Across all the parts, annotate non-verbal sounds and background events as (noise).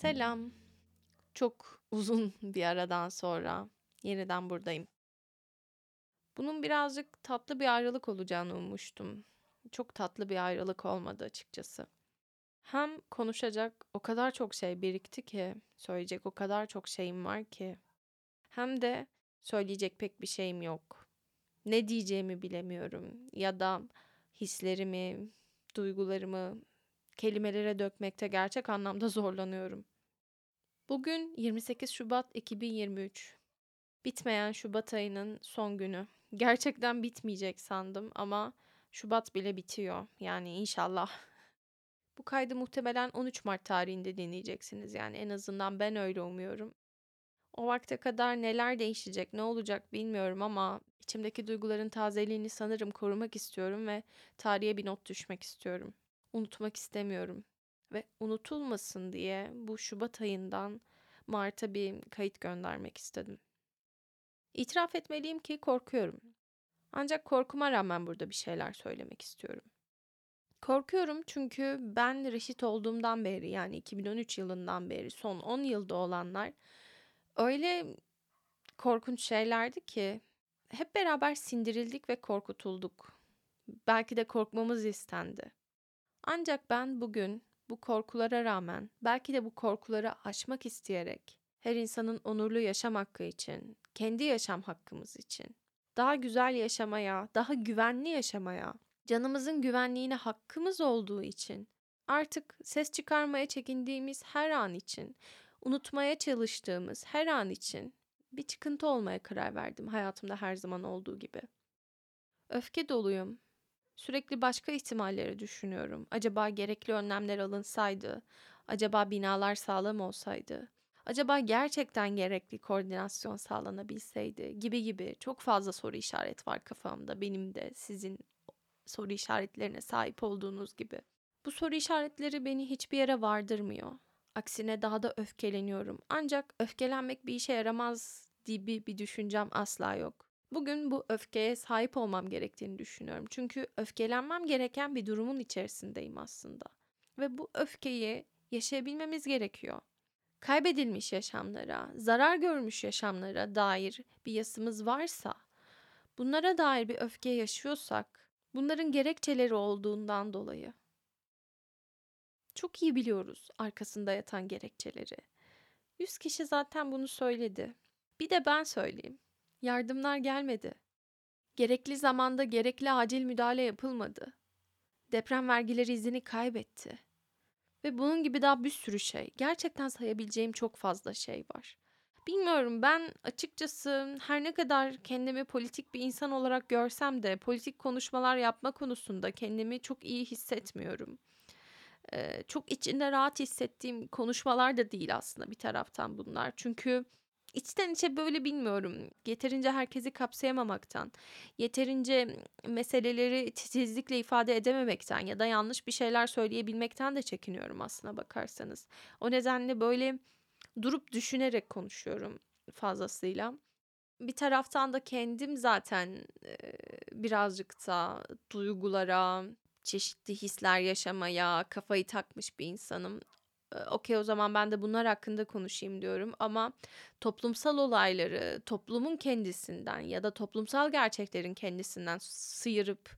Selam. Çok uzun (laughs) bir aradan sonra yeniden buradayım. Bunun birazcık tatlı bir ayrılık olacağını ummuştum. Çok tatlı bir ayrılık olmadı açıkçası. Hem konuşacak o kadar çok şey birikti ki, söyleyecek o kadar çok şeyim var ki. Hem de söyleyecek pek bir şeyim yok. Ne diyeceğimi bilemiyorum ya da hislerimi, duygularımı kelimelere dökmekte gerçek anlamda (laughs) zorlanıyorum. Bugün 28 Şubat 2023. Bitmeyen Şubat ayının son günü. Gerçekten bitmeyecek sandım ama Şubat bile bitiyor. Yani inşallah. (laughs) Bu kaydı muhtemelen 13 Mart tarihinde dinleyeceksiniz. Yani en azından ben öyle umuyorum. O vakte kadar neler değişecek, ne olacak bilmiyorum ama içimdeki duyguların tazeliğini sanırım korumak istiyorum ve tarihe bir not düşmek istiyorum. Unutmak istemiyorum ve unutulmasın diye bu Şubat ayından Mart'a bir kayıt göndermek istedim. İtiraf etmeliyim ki korkuyorum. Ancak korkuma rağmen burada bir şeyler söylemek istiyorum. Korkuyorum çünkü ben reşit olduğumdan beri yani 2013 yılından beri son 10 yılda olanlar öyle korkunç şeylerdi ki hep beraber sindirildik ve korkutulduk. Belki de korkmamız istendi. Ancak ben bugün bu korkulara rağmen belki de bu korkuları aşmak isteyerek her insanın onurlu yaşam hakkı için, kendi yaşam hakkımız için, daha güzel yaşamaya, daha güvenli yaşamaya, canımızın güvenliğine hakkımız olduğu için, artık ses çıkarmaya çekindiğimiz her an için, unutmaya çalıştığımız her an için bir çıkıntı olmaya karar verdim hayatımda her zaman olduğu gibi. Öfke doluyum, Sürekli başka ihtimalleri düşünüyorum. Acaba gerekli önlemler alınsaydı? Acaba binalar sağlam olsaydı? Acaba gerçekten gerekli koordinasyon sağlanabilseydi? Gibi gibi çok fazla soru işaret var kafamda. Benim de sizin soru işaretlerine sahip olduğunuz gibi. Bu soru işaretleri beni hiçbir yere vardırmıyor. Aksine daha da öfkeleniyorum. Ancak öfkelenmek bir işe yaramaz gibi bir düşüncem asla yok. Bugün bu öfkeye sahip olmam gerektiğini düşünüyorum. Çünkü öfkelenmem gereken bir durumun içerisindeyim aslında. Ve bu öfkeyi yaşayabilmemiz gerekiyor. Kaybedilmiş yaşamlara, zarar görmüş yaşamlara dair bir yasımız varsa, bunlara dair bir öfke yaşıyorsak, bunların gerekçeleri olduğundan dolayı. Çok iyi biliyoruz arkasında yatan gerekçeleri. Yüz kişi zaten bunu söyledi. Bir de ben söyleyeyim. Yardımlar gelmedi. Gerekli zamanda gerekli acil müdahale yapılmadı. Deprem vergileri izini kaybetti. Ve bunun gibi daha bir sürü şey. Gerçekten sayabileceğim çok fazla şey var. Bilmiyorum ben açıkçası her ne kadar kendimi politik bir insan olarak görsem de politik konuşmalar yapma konusunda kendimi çok iyi hissetmiyorum. Ee, çok içinde rahat hissettiğim konuşmalar da değil aslında bir taraftan bunlar. Çünkü içten içe böyle bilmiyorum. Yeterince herkesi kapsayamamaktan, yeterince meseleleri titizlikle ifade edememekten ya da yanlış bir şeyler söyleyebilmekten de çekiniyorum aslına bakarsanız. O nedenle böyle durup düşünerek konuşuyorum fazlasıyla. Bir taraftan da kendim zaten birazcık da duygulara, çeşitli hisler yaşamaya kafayı takmış bir insanım okey o zaman ben de bunlar hakkında konuşayım diyorum ama toplumsal olayları toplumun kendisinden ya da toplumsal gerçeklerin kendisinden sıyırıp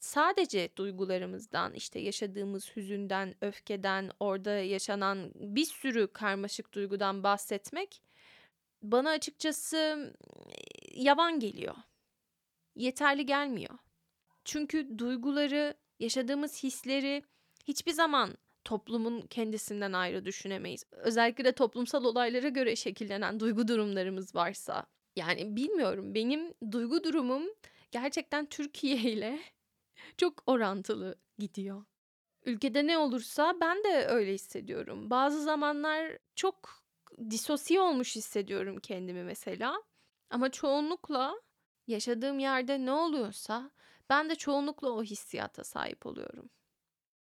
sadece duygularımızdan işte yaşadığımız hüzünden, öfkeden, orada yaşanan bir sürü karmaşık duygudan bahsetmek bana açıkçası yavan geliyor. Yeterli gelmiyor. Çünkü duyguları, yaşadığımız hisleri hiçbir zaman toplumun kendisinden ayrı düşünemeyiz. Özellikle de toplumsal olaylara göre şekillenen duygu durumlarımız varsa. Yani bilmiyorum benim duygu durumum gerçekten Türkiye (laughs) ile çok orantılı gidiyor. Ülkede ne olursa ben de öyle hissediyorum. Bazı zamanlar çok disosiye olmuş hissediyorum kendimi mesela. Ama çoğunlukla yaşadığım yerde ne oluyorsa ben de çoğunlukla o hissiyata sahip oluyorum.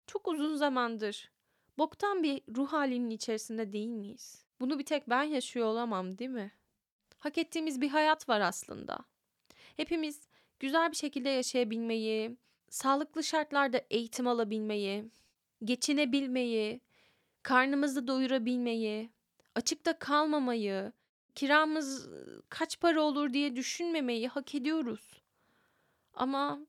Çok uzun zamandır boktan bir ruh halinin içerisinde değil miyiz? Bunu bir tek ben yaşıyor olamam değil mi? Hak ettiğimiz bir hayat var aslında. Hepimiz güzel bir şekilde yaşayabilmeyi, sağlıklı şartlarda eğitim alabilmeyi, geçinebilmeyi, karnımızı doyurabilmeyi, açıkta kalmamayı, kiramız kaç para olur diye düşünmemeyi hak ediyoruz. Ama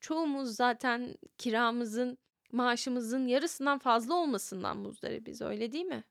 çoğumuz zaten kiramızın, maaşımızın yarısından fazla olmasından muzdaribiz, öyle değil mi?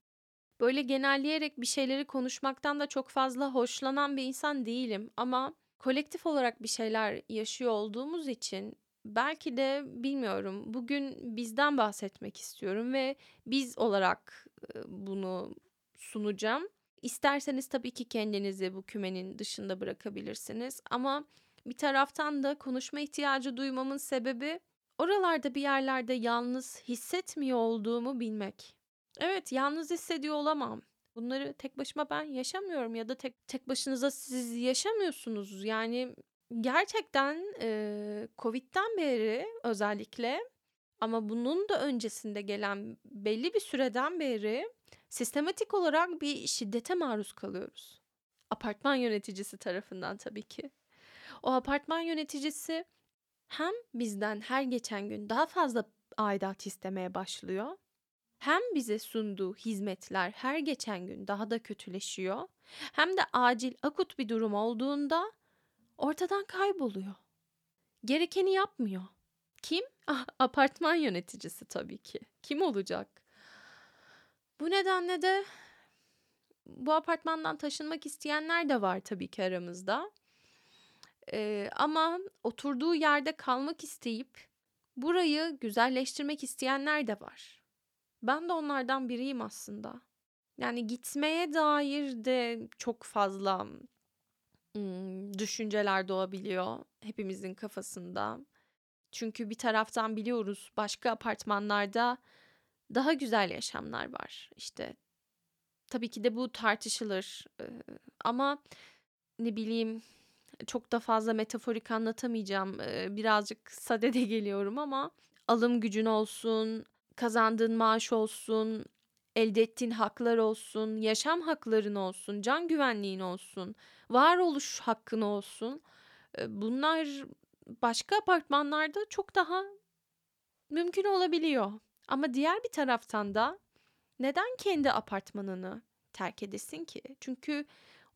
Böyle genelleyerek bir şeyleri konuşmaktan da çok fazla hoşlanan bir insan değilim ama kolektif olarak bir şeyler yaşıyor olduğumuz için belki de bilmiyorum bugün bizden bahsetmek istiyorum ve biz olarak bunu sunacağım. İsterseniz tabii ki kendinizi bu kümenin dışında bırakabilirsiniz ama bir taraftan da konuşma ihtiyacı duymamın sebebi oralarda bir yerlerde yalnız hissetmiyor olduğumu bilmek. Evet, yalnız hissediyor olamam. Bunları tek başıma ben yaşamıyorum ya da tek tek başınıza siz yaşamıyorsunuz. Yani gerçekten e, Covid'den beri özellikle ama bunun da öncesinde gelen belli bir süreden beri sistematik olarak bir şiddete maruz kalıyoruz. Apartman yöneticisi tarafından tabii ki. O apartman yöneticisi hem bizden her geçen gün daha fazla aidat istemeye başlıyor. Hem bize sunduğu hizmetler her geçen gün daha da kötüleşiyor. Hem de acil akut bir durum olduğunda ortadan kayboluyor. Gerekeni yapmıyor. Kim? Ah, apartman yöneticisi tabii ki. Kim olacak? Bu nedenle de bu apartmandan taşınmak isteyenler de var tabii ki aramızda. Ee, ama oturduğu yerde kalmak isteyip burayı güzelleştirmek isteyenler de var. Ben de onlardan biriyim aslında. Yani gitmeye dair de çok fazla ım, düşünceler doğabiliyor hepimizin kafasında. Çünkü bir taraftan biliyoruz başka apartmanlarda daha güzel yaşamlar var. İşte tabii ki de bu tartışılır. Ee, ama ne bileyim çok da fazla metaforik anlatamayacağım. Birazcık sadede (laughs) geliyorum ama alım gücün olsun, kazandığın maaş olsun, elde ettiğin haklar olsun, yaşam hakların olsun, can güvenliğin olsun, varoluş hakkın olsun. Bunlar başka apartmanlarda çok daha mümkün olabiliyor. Ama diğer bir taraftan da neden kendi apartmanını terk edesin ki? Çünkü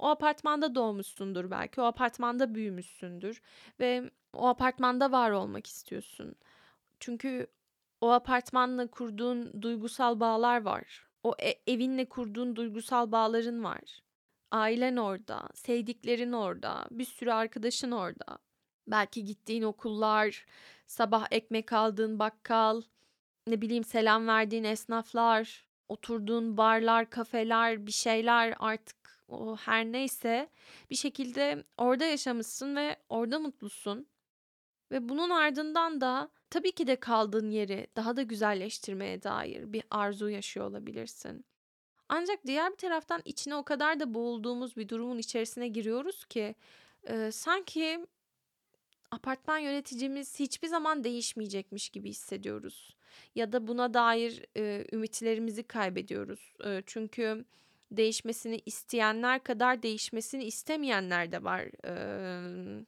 o apartmanda doğmuşsundur belki, o apartmanda büyümüşsündür ve o apartmanda var olmak istiyorsun. Çünkü o apartmanla kurduğun duygusal bağlar var. O e- evinle kurduğun duygusal bağların var. Ailen orada, sevdiklerin orada, bir sürü arkadaşın orada. Belki gittiğin okullar, sabah ekmek aldığın bakkal, ne bileyim selam verdiğin esnaflar, oturduğun barlar, kafeler, bir şeyler artık o her neyse bir şekilde orada yaşamışsın ve orada mutlusun. Ve bunun ardından da tabii ki de kaldığın yeri daha da güzelleştirmeye dair bir arzu yaşıyor olabilirsin. Ancak diğer bir taraftan içine o kadar da boğulduğumuz bir durumun içerisine giriyoruz ki e, sanki apartman yöneticimiz hiçbir zaman değişmeyecekmiş gibi hissediyoruz. Ya da buna dair e, ümitlerimizi kaybediyoruz. E, çünkü değişmesini isteyenler kadar değişmesini istemeyenler de var. E,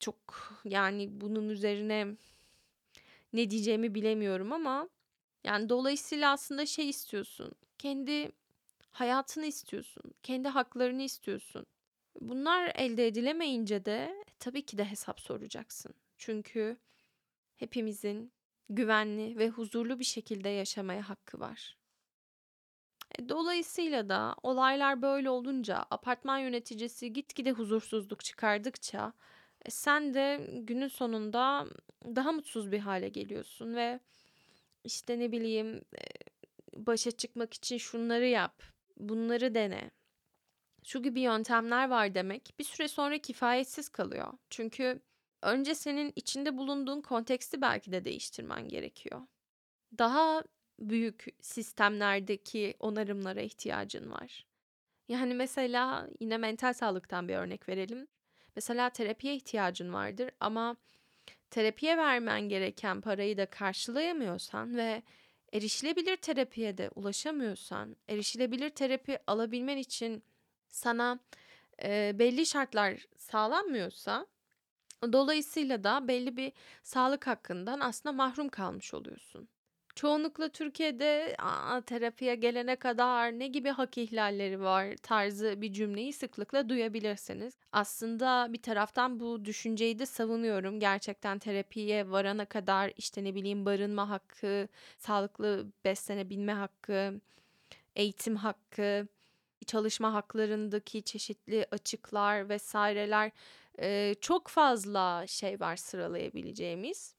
çok yani bunun üzerine ne diyeceğimi bilemiyorum ama yani dolayısıyla aslında şey istiyorsun. Kendi hayatını istiyorsun. Kendi haklarını istiyorsun. Bunlar elde edilemeyince de tabii ki de hesap soracaksın. Çünkü hepimizin güvenli ve huzurlu bir şekilde yaşamaya hakkı var. E, dolayısıyla da olaylar böyle olunca apartman yöneticisi gitgide huzursuzluk çıkardıkça e, sen de günün sonunda daha mutsuz bir hale geliyorsun ve işte ne bileyim e, başa çıkmak için şunları yap, bunları dene. Şu gibi yöntemler var demek bir süre sonra kifayetsiz kalıyor. Çünkü önce senin içinde bulunduğun konteksti belki de değiştirmen gerekiyor. Daha büyük sistemlerdeki onarımlara ihtiyacın var. Yani mesela yine mental sağlıktan bir örnek verelim. Mesela terapiye ihtiyacın vardır ama terapiye vermen gereken parayı da karşılayamıyorsan ve erişilebilir terapiye de ulaşamıyorsan, erişilebilir terapi alabilmen için sana e, belli şartlar sağlanmıyorsa dolayısıyla da belli bir sağlık hakkından aslında mahrum kalmış oluyorsun. Çoğunlukla Türkiye'de "A, terapiye gelene kadar ne gibi hak ihlalleri var?" tarzı bir cümleyi sıklıkla duyabilirsiniz. Aslında bir taraftan bu düşünceyi de savunuyorum. Gerçekten terapiye varana kadar, işte, ne bileyim, barınma hakkı, sağlıklı beslenebilme hakkı, eğitim hakkı, çalışma haklarındaki çeşitli açıklar vs.ler, eee, çok fazla şey var sıralayabileceğimiz.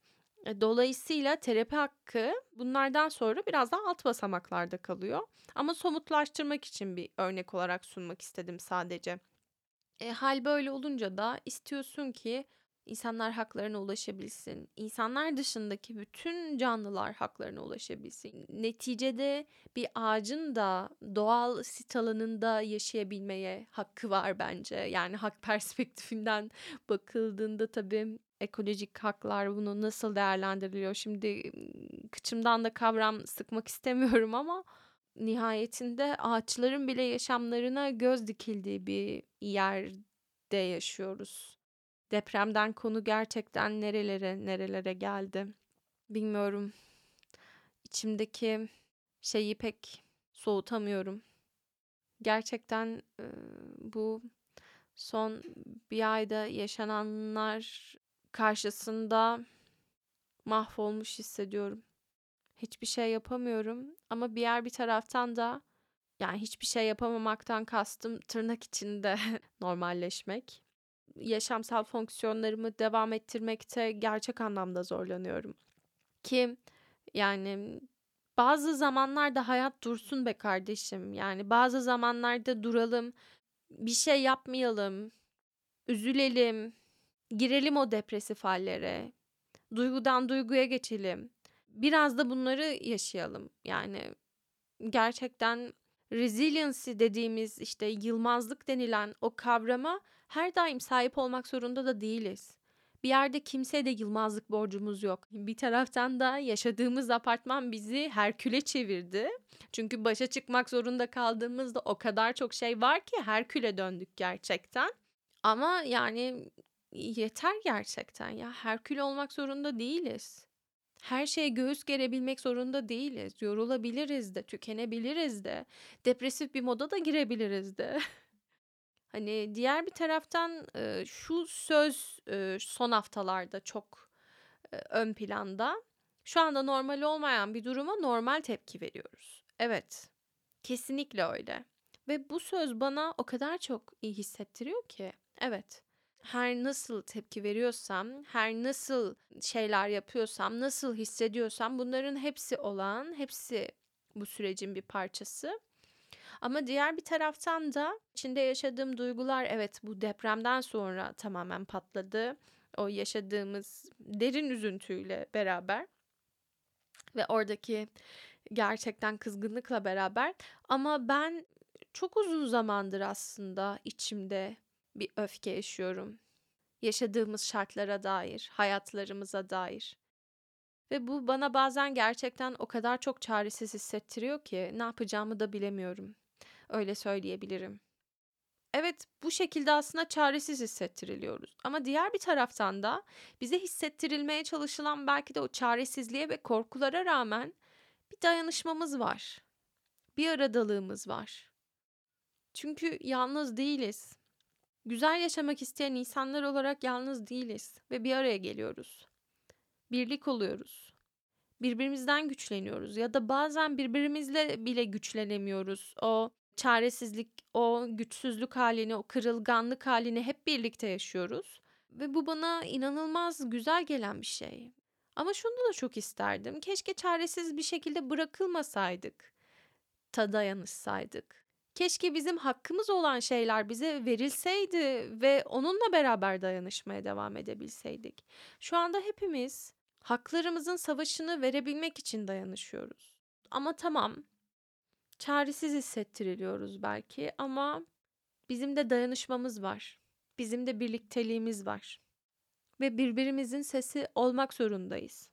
E, dolayısıyla terapi hakkı bunlardan sonra biraz daha alt basamaklarda kalıyor. Ama somutlaştırmak için bir örnek olarak sunmak istedim sadece. E, hâl böyle olunca da istiyorsun ki insanlar haklarına ulaşabilsin. İnsanlar dışındaki bütün canlılar haklarına ulaşabilsin. Neticede bir ağacın da doğal sit alanında yaşayabilmeye hakkı var bence. Yani hak (laughs) perspektifinden bakıldığında tabii ekolojik haklar bunu nasıl değerlendiriliyor? Şimdi kıçımdan da kavram sıkmak (laughs) istemiyorum ama nihayetinde ağaçların bile yaşamlarına göz dikildiği bir yerde yaşıyoruz. Depremden konu gerçekten nerelere nerelere geldi. Bilmiyorum. İçimdeki şeyi pek soğutamıyorum. Gerçekten e, bu son bir ayda yaşananlar karşısında mahvolmuş hissediyorum. Hiçbir şey yapamıyorum ama bir yer bir taraftan da yani hiçbir şey yapamamaktan kastım tırnak içinde (laughs) normalleşmek. Yaşamsal fonksiyonlarımı devam ettirmekte gerçek anlamda zorlanıyorum. Ki yani bazı zamanlarda hayat dursun be kardeşim. Yani bazı zamanlarda duralım, bir şey yapmayalım, üzülelim, girelim o depresif hallere. Duygudan duyguya geçelim. Biraz da bunları yaşayalım. Yani gerçekten resiliency dediğimiz işte yılmazlık denilen o kavrama her daim sahip olmak zorunda da değiliz. Bir yerde kimseye de yılmazlık borcumuz yok. Bir taraftan da yaşadığımız apartman bizi Herkül'e çevirdi. Çünkü başa çıkmak zorunda kaldığımızda o kadar çok şey var ki Herkül'e döndük gerçekten. Ama yani yeter gerçekten ya. Herkül olmak zorunda değiliz. Her şeye göğüs gerebilmek zorunda değiliz. Yorulabiliriz de, tükenebiliriz de. Depresif bir moda da girebiliriz de. (laughs) Hani diğer bir taraftan şu söz son haftalarda çok ön planda. Şu anda normal olmayan bir duruma normal tepki veriyoruz. Evet. Kesinlikle öyle. Ve bu söz bana o kadar çok iyi hissettiriyor ki. Evet her nasıl tepki veriyorsam, her nasıl şeyler yapıyorsam, nasıl hissediyorsam bunların hepsi olan, hepsi bu sürecin bir parçası. Ama diğer bir taraftan da içinde yaşadığım duygular evet bu depremden sonra tamamen patladı. O yaşadığımız derin üzüntüyle beraber ve oradaki gerçekten kızgınlıkla beraber ama ben çok uzun zamandır aslında içimde bir öfke yaşıyorum. Yaşadığımız şartlara dair, hayatlarımıza dair. Ve bu bana bazen gerçekten o kadar çok çaresiz hissettiriyor ki ne yapacağımı da bilemiyorum. Öyle söyleyebilirim. Evet, bu şekilde aslında çaresiz hissettiriliyoruz. Ama diğer bir taraftan da bize hissettirilmeye çalışılan belki de o çaresizliğe ve korkulara rağmen bir dayanışmamız var. Bir aradalığımız var. Çünkü yalnız değiliz. Güzel yaşamak isteyen insanlar olarak yalnız değiliz ve bir araya geliyoruz. Birlik oluyoruz. Birbirimizden güçleniyoruz ya da bazen birbirimizle bile güçlenemiyoruz. O çaresizlik, o güçsüzlük halini, o kırılganlık halini hep birlikte yaşıyoruz. Ve bu bana inanılmaz güzel gelen bir şey. Ama şunu da çok isterdim. Keşke çaresiz bir şekilde bırakılmasaydık. Ta dayanışsaydık. Keşke bizim hakkımız olan şeyler bize verilseydi ve onunla beraber dayanışmaya devam edebilseydik. Şu anda hepimiz haklarımızın savaşını verebilmek için dayanışıyoruz. Ama tamam, çaresiz hissettiriliyoruz belki ama bizim de dayanışmamız var. Bizim de birlikteliğimiz var. Ve birbirimizin sesi olmak zorundayız.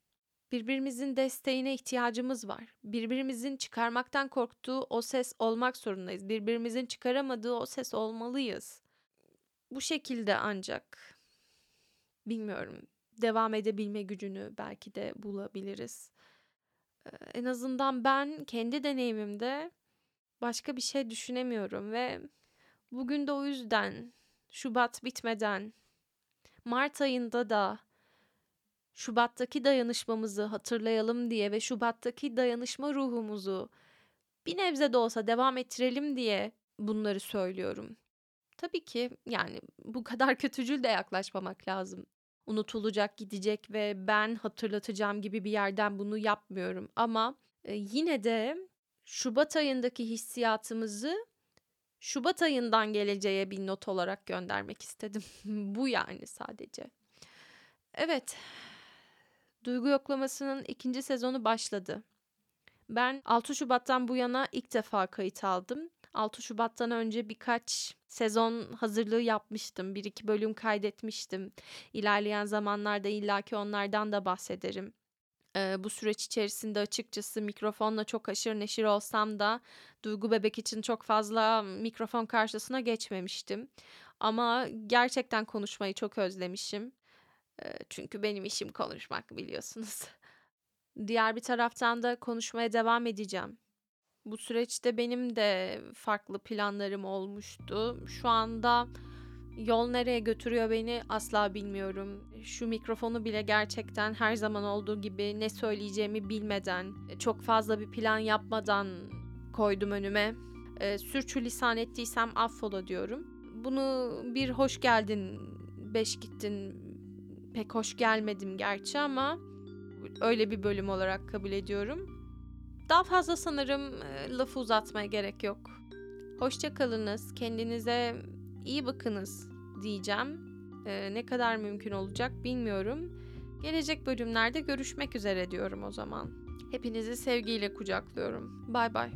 Birbirimizin desteğine ihtiyacımız var. Birbirimizin çıkarmaktan korktuğu o ses olmak zorundayız. Birbirimizin çıkaramadığı o ses olmalıyız. Bu şekilde ancak bilmiyorum devam edebilme gücünü belki de bulabiliriz. en azından ben kendi deneyimimde başka bir şey düşünemiyorum ve bugün de o yüzden Şubat bitmeden Mart ayında da Şubat'taki dayanışmamızı hatırlayalım diye ve Şubat'taki dayanışma ruhumuzu bir nebze de olsa devam ettirelim diye bunları söylüyorum. Tabii ki yani bu kadar (laughs) kötücül de yaklaşmamak lazım. Unutulacak, gidecek ve ben hatırlatacağım gibi bir yerden bunu yapmıyorum ama e, yine de Şubat ayındaki hissiyatımızı Şubat ayından geleceğe bir not olarak göndermek istedim. (laughs) bu yani sadece. Evet. Duygu yoklamasının ikinci sezonu başladı. Ben 6 Şubat'tan bu yana ilk defa kayıt aldım. 6 Şubat'tan önce birkaç sezon hazırlığı yapmıştım. Bir iki bölüm kaydetmiştim. İlerleyen zamanlarda illaki onlardan da bahsederim. Ee, bu süreç içerisinde açıkçası mikrofonla çok aşırı neşir olsam da Duygu Bebek için çok fazla mikrofon karşısına geçmemiştim. Ama gerçekten konuşmayı çok özlemişim. Çünkü benim işim konuşmak biliyorsunuz. (laughs) Diğer bir taraftan da konuşmaya devam edeceğim. Bu süreçte benim de farklı planlarım olmuştu. Şu anda yol nereye götürüyor beni asla bilmiyorum. Şu mikrofonu bile gerçekten her zaman olduğu gibi ne söyleyeceğimi bilmeden, çok fazla bir plan yapmadan koydum önüme. E, sürçülisan ettiysem affola diyorum. Bunu bir hoş geldin, beş gittin pek hoş gelmedim gerçi ama öyle bir bölüm olarak kabul ediyorum. Daha fazla sanırım e, lafı uzatmaya gerek yok. Hoşça kalınız, kendinize iyi bakınız diyeceğim. E, ne kadar mümkün olacak bilmiyorum. Gelecek bölümlerde görüşmek üzere diyorum o zaman. Hepinizi sevgiyle kucaklıyorum. Bay bay.